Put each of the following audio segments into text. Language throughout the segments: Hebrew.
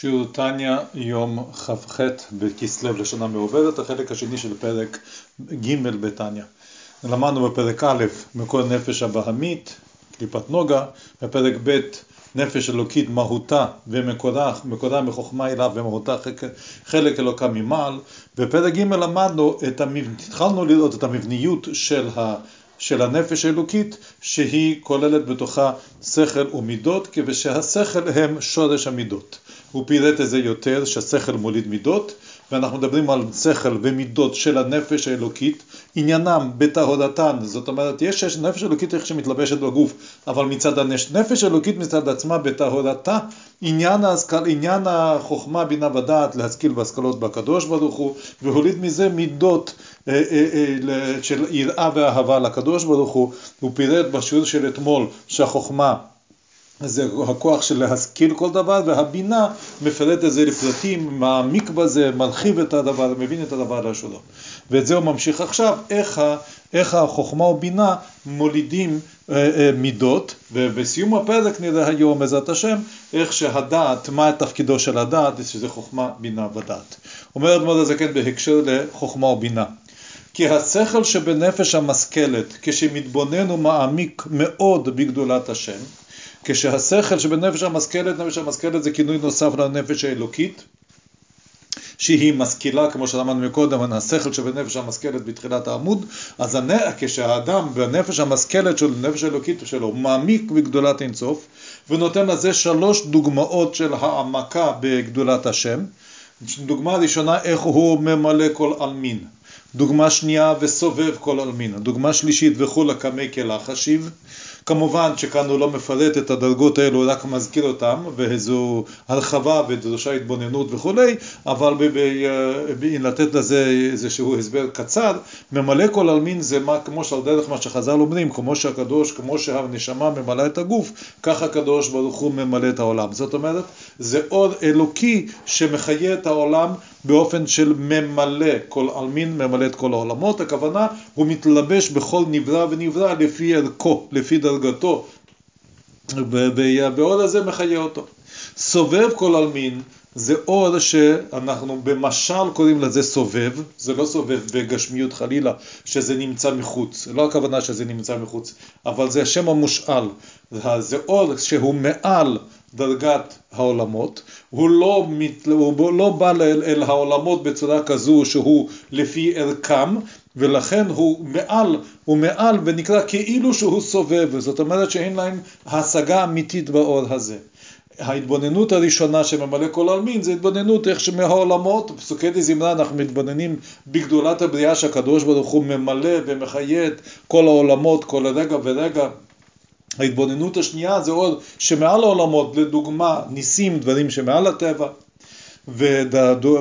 שיעור תניא, יום כ"ח בכסלו לשנה מעובדת, החלק השני של פרק ג' בתניא. למדנו בפרק א', מקור נפש הבהמית, קליפת נוגה, בפרק ב', נפש אלוקית מהותה ומקורה, מקורה מחוכמה אליו ומהותה חלק אלוקה ממעל. בפרק ג' למדנו, את המבנ... התחלנו לראות את המבניות של ה... של הנפש האלוקית שהיא כוללת בתוכה שכל ומידות ושהשכל הם שורש המידות. הוא פירט את זה יותר, שהשכל מוליד מידות, ואנחנו מדברים על שכל ומידות של הנפש האלוקית, עניינם בטהרתן, זאת אומרת, יש נפש אלוקית איך שמתלבשת בגוף, אבל מצד הנפש האלוקית מצד עצמה בטהרתה, עניין, ההשכל, עניין החוכמה, בינה ודעת, להשכיל בהשכלות בקדוש ברוך הוא, והוליד מזה מידות אה, אה, אה, של יראה ואהבה לקדוש ברוך הוא, הוא פירט בשיעור של אתמול שהחוכמה זה הכוח של להשכיל כל דבר, והבינה מפרט את זה לפרטים, מעמיק בזה, מרחיב את הדבר, מבין את הדבר לאשורו. ואת זה הוא ממשיך עכשיו, איך, איך החוכמה ובינה מולידים אה, אה, מידות, ובסיום הפרק נראה היום בעזרת השם, איך שהדעת, מה תפקידו של הדעת, שזה חוכמה, בינה ודעת. אומר אדמות הזקן בהקשר לחוכמה ובינה. כי השכל שבנפש המשכלת, כשמתבונן ומעמיק מאוד בגדולת השם, כשהשכל שבנפש המשכלת, נפש המשכלת זה כינוי נוסף לנפש האלוקית, שהיא משכילה, כמו שאמרנו מקודם, השכל שבנפש המשכלת בתחילת העמוד, אז הנ... כשהאדם בנפש המשכלת של נפש האלוקית שלו מעמיק בגדולת אינסוף, ונותן לזה שלוש דוגמאות של העמקה בגדולת השם. דוגמה ראשונה, איך הוא ממלא כל עלמין. דוגמה שנייה, וסובב כל עלמין. דוגמה שלישית, וכולי קמי כלח אשיב. כמובן שכאן הוא לא מפרט את הדרגות האלו, רק מזכיר אותם, ואיזו הרחבה ודרושה התבוננות וכולי, אבל אם לתת לזה איזשהו הסבר קצר, ממלא כל עלמין זה מה, כמו שעל דרך מה שחז"ל אומרים, כמו שהקדוש, כמו שהנשמה ממלא את הגוף, כך הקדוש ברוך הוא ממלא את העולם. זאת אומרת, זה אור אלוקי שמחיה את העולם באופן של ממלא כל עלמין, ממלא את כל העולמות, הכוונה הוא מתלבש בכל נברא ונברא לפי ערכו, לפי דרגתו, והאור הזה מחיה אותו. סובב כל עלמין זה אור שאנחנו במשל קוראים לזה סובב, זה לא סובב בגשמיות חלילה, שזה נמצא מחוץ, לא הכוונה שזה נמצא מחוץ, אבל זה השם המושאל, זה אור שהוא מעל דרגת העולמות, הוא לא, מת, הוא לא בא אל, אל העולמות בצורה כזו שהוא לפי ערכם, ולכן הוא מעל, הוא מעל ונקרא כאילו שהוא סובב, זאת אומרת שאין להם השגה אמיתית באור הזה. ההתבוננות הראשונה שממלא כל עלמין זה התבוננות איך שמהעולמות, בפסוקי דזמרה אנחנו מתבוננים בגדולת הבריאה שהקדוש ברוך הוא ממלא ומחיה את כל העולמות כל רגע ורגע ההתבוננות השנייה זה עוד שמעל העולמות, לדוגמה ניסים, דברים שמעל הטבע,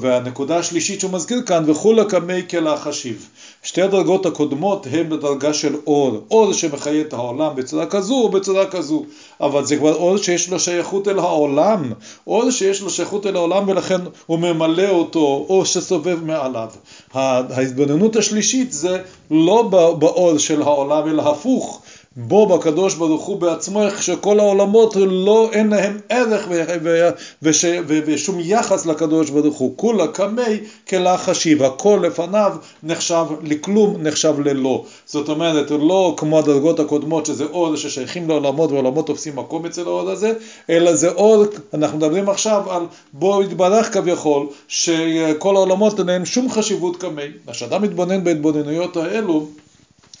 והנקודה השלישית שהוא מזכיר כאן, וכולי קמי כלח השיב. שתי הדרגות הקודמות הן בדרגה של אור, אור שמחיה את העולם בצורה כזו או בצורה כזו, אבל זה כבר אור שיש לו שייכות אל העולם, אור שיש לו שייכות אל העולם ולכן הוא ממלא אותו או שסובב מעליו. ההתבוננות השלישית זה לא באור של העולם אלא הפוך, בו בקדוש ברוך הוא בעצמו, איך שכל העולמות לא, אין להם ערך ושום יחס לקדוש ברוך הוא. כולה קמי כלח השיב, הכל לפניו נחשב לכלום, נחשב ללא. זאת אומרת, לא כמו הדרגות הקודמות שזה אור ששייכים לעולמות ועולמות תופסים מקום אצל האור הזה, אלא זה אור, אנחנו מדברים עכשיו על בו יתברך כביכול, שכל העולמות אין להם שום חשיבות קמי. כשאדם מתבונן בהתבוננויות האלו,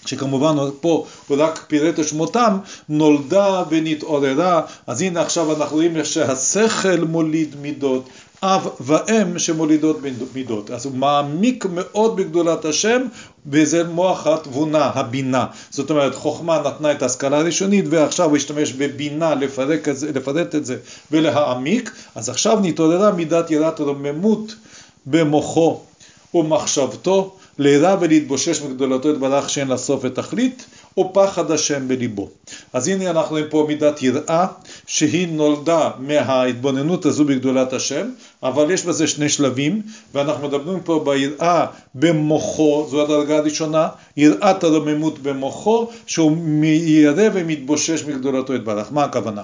שכמובן פה הוא רק פירט את שמותם, נולדה ונתעוררה, אז הנה עכשיו אנחנו רואים שהשכל מוליד מידות, אב ואם שמולידות מידות. אז הוא מעמיק מאוד בגדולת השם, וזה מוח התבונה, הבינה. זאת אומרת, חוכמה נתנה את ההשכלה הראשונית, ועכשיו הוא השתמש בבינה לפרק את זה, לפרט את זה ולהעמיק, אז עכשיו נתעוררה מידת יראת רוממות במוחו ומחשבתו. לירא ולהתבושש מגדולתו יתברך שאין לה סוף ותכלית, או פחד השם בליבו. אז הנה אנחנו רואים פה מידת יראה, שהיא נולדה מההתבוננות הזו בגדולת השם, אבל יש בזה שני שלבים, ואנחנו מדברים פה ביראה במוחו, זו הדרגה הראשונה, יראת הרוממות במוחו, שהוא ירא ומתבושש מגדולתו יתברך. מה הכוונה?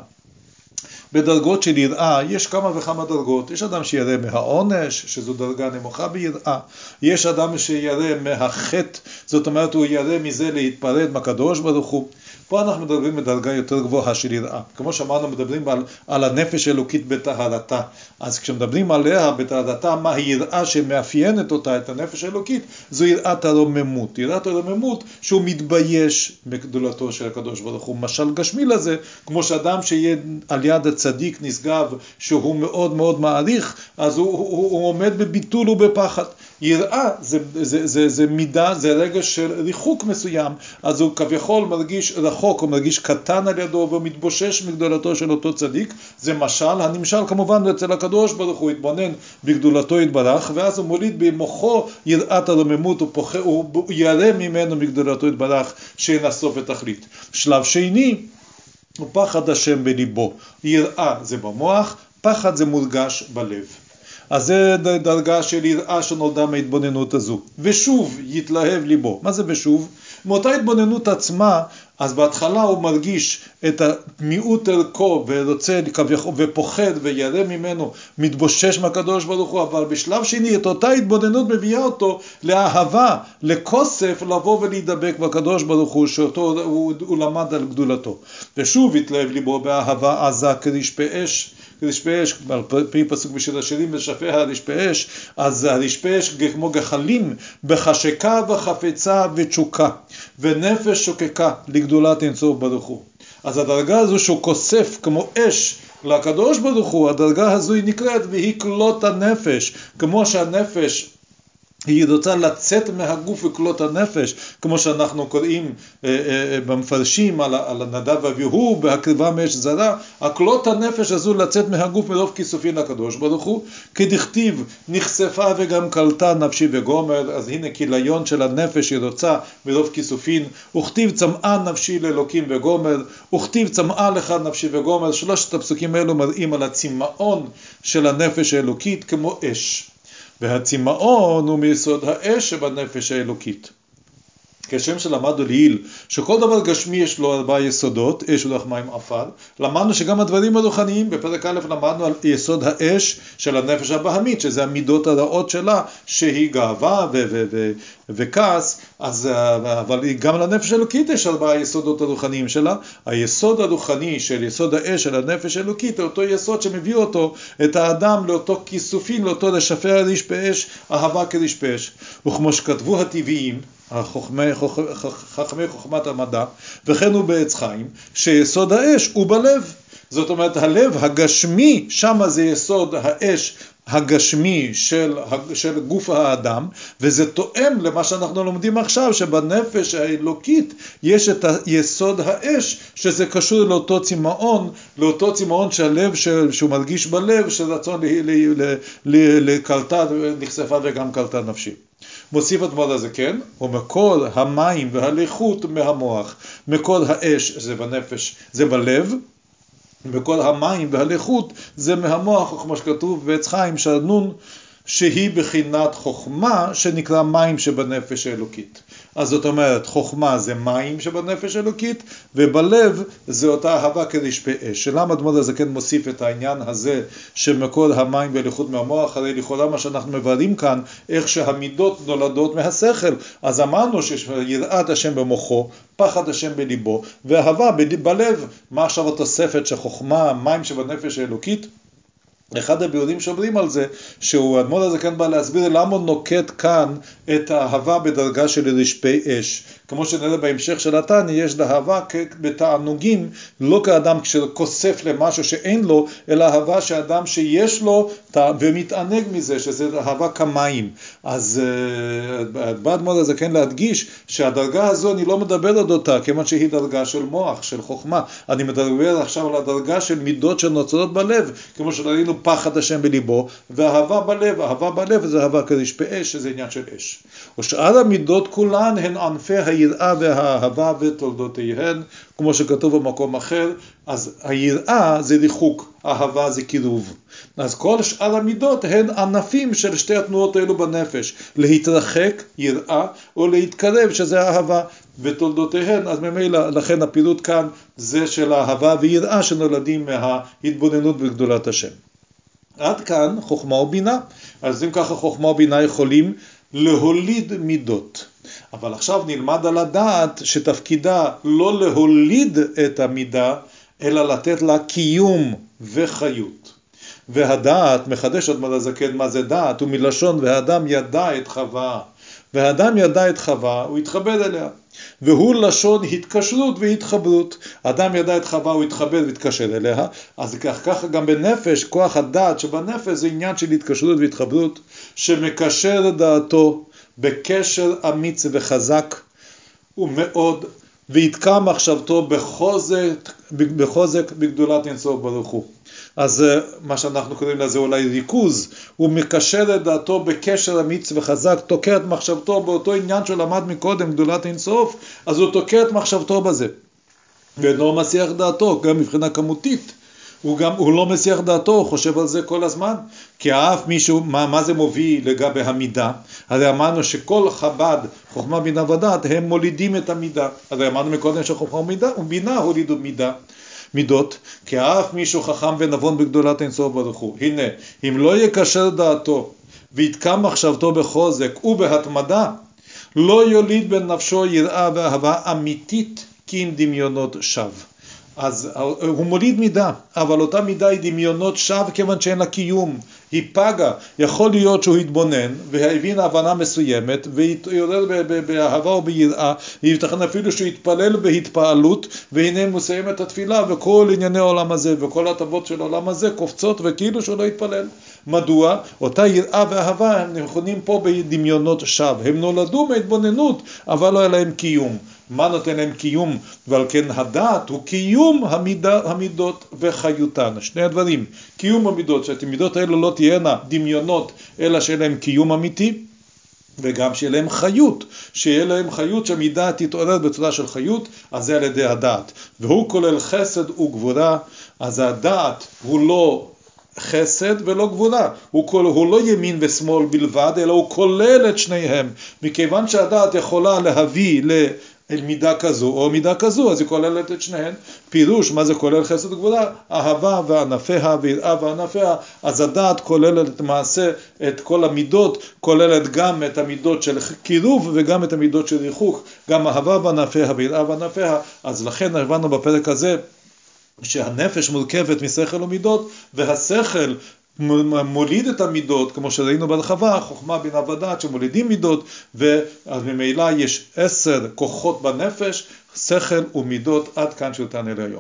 בדרגות של יראה יש כמה וכמה דרגות. יש אדם שירא מהעונש, שזו דרגה נמוכה ביראה. יש אדם שירא מהחטא, זאת אומרת הוא ירא מזה להתפרד מהקדוש ברוך הוא. פה אנחנו מדברים בדרגה יותר גבוהה של יראה. כמו שאמרנו, מדברים על, על הנפש האלוקית בטהרתה. אז כשמדברים עליה בטהרתה, מה היראה שמאפיינת אותה, את הנפש האלוקית, זו יראת הרוממות. יראת הרוממות שהוא מתבייש בגדולתו של הקדוש ברוך הוא. משל גשמי לזה, כמו שאדם שיהיה על יד הצדיק נשגב, שהוא מאוד מאוד מעריך, אז הוא, הוא, הוא עומד בביטול ובפחד. יראה זה, זה, זה, זה מידה, זה רגע של ריחוק מסוים, אז הוא כביכול מרגיש רחוק, הוא מרגיש קטן על ידו ומתבושש מגדולתו של אותו צדיק, זה משל, הנמשל כמובן אצל הקדוש ברוך הוא התבונן בגדולתו יתברך, ואז הוא מוליד במוחו יראת הרוממות, הוא, פוח, הוא ירא ממנו מגדולתו יתברך שאין הסוף ותכלית. שלב שני הוא פחד השם בליבו, יראה זה במוח, פחד זה מורגש בלב. אז זה דרגה של יראה שנולדה מההתבוננות הזו. ושוב יתלהב ליבו. מה זה ושוב? מאותה התבוננות עצמה, אז בהתחלה הוא מרגיש את מיעוט ערכו ורוצה ופוחד וירא ממנו, מתבושש מהקדוש ברוך הוא, אבל בשלב שני את אותה התבוננות מביאה אותו לאהבה, לכוסף, לבוא ולהידבק בקדוש ברוך הוא, שאותו הוא, הוא למד על גדולתו. ושוב יתלהב ליבו באהבה עזה כרשפי אש. רשפי אש, על פי פסוק בשיר השירים ושפיה הרשפי אש, אז הרשפי אש כמו גחלים, בחשקה וחפצה ותשוקה, ונפש שוקקה לגדולת אינסוף ברוך הוא. אז הדרגה הזו שהוא כוסף כמו אש לקדוש ברוך הוא, הדרגה הזו היא נקראת והיא כלות הנפש, כמו שהנפש היא רוצה לצאת מהגוף וכלות הנפש, כמו שאנחנו קוראים אה, אה, אה, במפרשים על, על הנדב ואביהו בהקריבה מאש זרה, הכלות הנפש הזו לצאת מהגוף מרוב כיסופי לקדוש ברוך הוא, כדכתיב נחשפה וגם קלטה נפשי וגומר, אז הנה כיליון של הנפש היא רוצה מרוב כיסופין, וכתיב צמאה נפשי לאלוקים וגומר, וכתיב צמאה לך נפשי וגומר, שלושת הפסוקים האלו מראים על הצמאון של הנפש האלוקית כמו אש. והצמאון הוא מיסוד האש שבנפש האלוקית. כשם שלמדנו לעיל שכל דבר גשמי יש לו ארבעה יסודות, אש רוח מים עפר, למדנו שגם הדברים הרוחניים, בפרק א' למדנו על יסוד האש של הנפש הבהמית, שזה המידות הרעות שלה, שהיא גאווה וכעס, אז, אבל גם לנפש האלוקית יש ארבעה יסודות הרוחניים שלה. היסוד הרוחני של יסוד האש של הנפש האלוקית, אותו יסוד שמביא אותו, את האדם לאותו כיסופין, לאותו לשפר ריש באש, אהבה כריש באש. וכמו שכתבו הטבעיים, חכמי חוכמת המדע, וכן הוא בעץ חיים, שיסוד האש הוא בלב. זאת אומרת, הלב הגשמי, שמה זה יסוד האש הגשמי של, של גוף האדם, וזה תואם למה שאנחנו לומדים עכשיו, שבנפש האלוקית יש את יסוד האש, שזה קשור לאותו צמאון, לאותו צמאון שהלב, שהוא מרגיש בלב, של רצון לקלטה, נחשפה וגם קלטה נפשי. מוסיף אדמו"ר הזקן, ומקור המים והלחות מהמוח, מקור האש זה בנפש, זה בלב, וכל המים והלחות זה מהמוח, כמו שכתוב בעץ חיים, שהנון שהיא בחינת חוכמה שנקרא מים שבנפש האלוקית. אז זאת אומרת, חוכמה זה מים שבנפש האלוקית, ובלב זה אותה אהבה כרשפי אש. שלמה אדמות הזה כן מוסיף את העניין הזה שמקור המים והליכות מהמוח, הרי לכאורה מה שאנחנו מבארים כאן, איך שהמידות נולדות מהשכל. אז אמרנו שיש יראת השם במוחו, פחד השם בליבו, ואהבה בלב. מה עכשיו התוספת שחוכמה, מים שבנפש האלוקית? אחד הביאורים שאומרים על זה, שהוא, אדמו"ר הזה כאן בא להסביר למה נוקט כאן את האהבה בדרגה של רשפי אש. כמו שנראה בהמשך של התניא, יש לאהבה בתענוגים, לא כאדם שכוסף למשהו שאין לו, אלא אהבה שאדם שיש לו ומתענג מזה, שזה אהבה כמים. אז אה, בא אדמו"ר הזה כן להדגיש שהדרגה הזו, אני לא מדבר על אותה, כיוון שהיא דרגה של מוח, של חוכמה. אני מדבר עכשיו על הדרגה של מידות שנוצרות בלב, כמו שראינו פחד השם בליבו, ואהבה בלב, אהבה בלב זה אהבה כרשפי אש, שזה עניין של אש. ושאר המידות כולן הן ענפי היראה והאהבה ותולדותיהן, כמו שכתוב במקום אחר, אז היראה זה ריחוק, אהבה זה קירוב. אז כל שאר המידות הן ענפים של שתי התנועות האלו בנפש, להתרחק, יראה, או להתקרב, שזה אהבה ותולדותיהן, אז ממילא, לכן הפירוט כאן זה של אהבה ויראה שנולדים מההתבוננות בגדולת השם. עד כאן חוכמה ובינה. אז אם ככה חוכמה ובינה יכולים להוליד מידות. אבל עכשיו נלמד על הדעת שתפקידה לא להוליד את המידה, אלא לתת לה קיום וחיות. והדעת, מחדש אדמת הזקן מה זה דעת, הוא מלשון והאדם ידע את חווה. והאדם ידע את חווה, הוא התחבר אליה. והוא לשון התקשרות והתחברות. אדם ידע את חווה, הוא התחבר והתקשר אליה, אז כך, ככה גם בנפש, כוח הדעת שבנפש זה עניין של התקשרות והתחברות, שמקשר דעתו בקשר אמיץ וחזק ומאוד, ויתקע מחשבתו בחוזק, בחוזק בגדולת אינסוף ברוך הוא. אז אה, מה שאנחנו קוראים לזה אולי ריכוז, הוא מקשר את דעתו בקשר אמיץ וחזק, תוקע את מחשבתו באותו עניין שהוא למד מקודם, גדולת אינסוף, אז הוא תוקע את מחשבתו בזה. ואינו מסיח דעתו, גם מבחינה כמותית. הוא גם, הוא לא מסיח דעתו, הוא חושב על זה כל הזמן. כי אף מישהו, מה, מה זה מוביל לגבי המידה? הרי אמרנו שכל חב"ד, חוכמה, בינה ודעת, הם מולידים את המידה. הרי אמרנו מקודם שחוכמה ומידה, ובינה הולידו מידה. מידות, כי אף מישהו חכם ונבון בגדולת אינסוף ברוך הוא. הנה, אם לא יקשר דעתו ויתקע מחשבתו בחוזק ובהתמדה, לא יוליד בנפשו יראה ואהבה אמיתית כי אם דמיונות שווא. אז הוא מוליד מידה, אבל אותה מידה היא דמיונות שווא כיוון שאין לה קיום, היא פגה. יכול להיות שהוא התבונן והבין הבנה מסוימת ויתעורר באהבה או ביראה, וייתכן אפילו שהוא יתפלל בהתפעלות והנה מסיים את התפילה וכל ענייני העולם הזה וכל הטבות של העולם הזה קופצות וכאילו שהוא לא יתפלל. מדוע? אותה יראה ואהבה הם נכונים פה בדמיונות שווא, הם נולדו מהתבוננות אבל לא היה להם קיום. מה נותן להם קיום, ועל כן הדעת הוא קיום המידה, המידות וחיותן. שני הדברים, קיום המידות, שהמידות האלה לא תהיינה דמיונות, אלא שיהיה להם קיום אמיתי, וגם שיהיה להם חיות, שיהיה להם חיות שהמידה תתעורר בצורה של חיות, אז זה על ידי הדעת. והוא כולל חסד וגבורה, אז הדעת הוא לא חסד ולא גבורה, הוא, כל, הוא לא ימין ושמאל בלבד, אלא הוא כולל את שניהם. מכיוון שהדעת יכולה להביא אל מידה כזו או מידה כזו, אז היא כוללת את שניהן. פירוש, מה זה כולל חסד וגבולה? אהבה וענפיה ויראה וענפיה, אז הדעת כוללת למעשה את כל המידות, כוללת גם את המידות של קירוב וגם את המידות של ריחוק, גם אהבה וענפיה ויראה וענפיה, אז לכן הבנו בפרק הזה שהנפש מורכבת משכל ומידות, והשכל מוליד את המידות, כמו שראינו בהרחבה, חוכמה, בינה ודעת שמולידים מידות, ואז ממילא יש עשר כוחות בנפש, שכל ומידות, עד כאן שותן אל היום.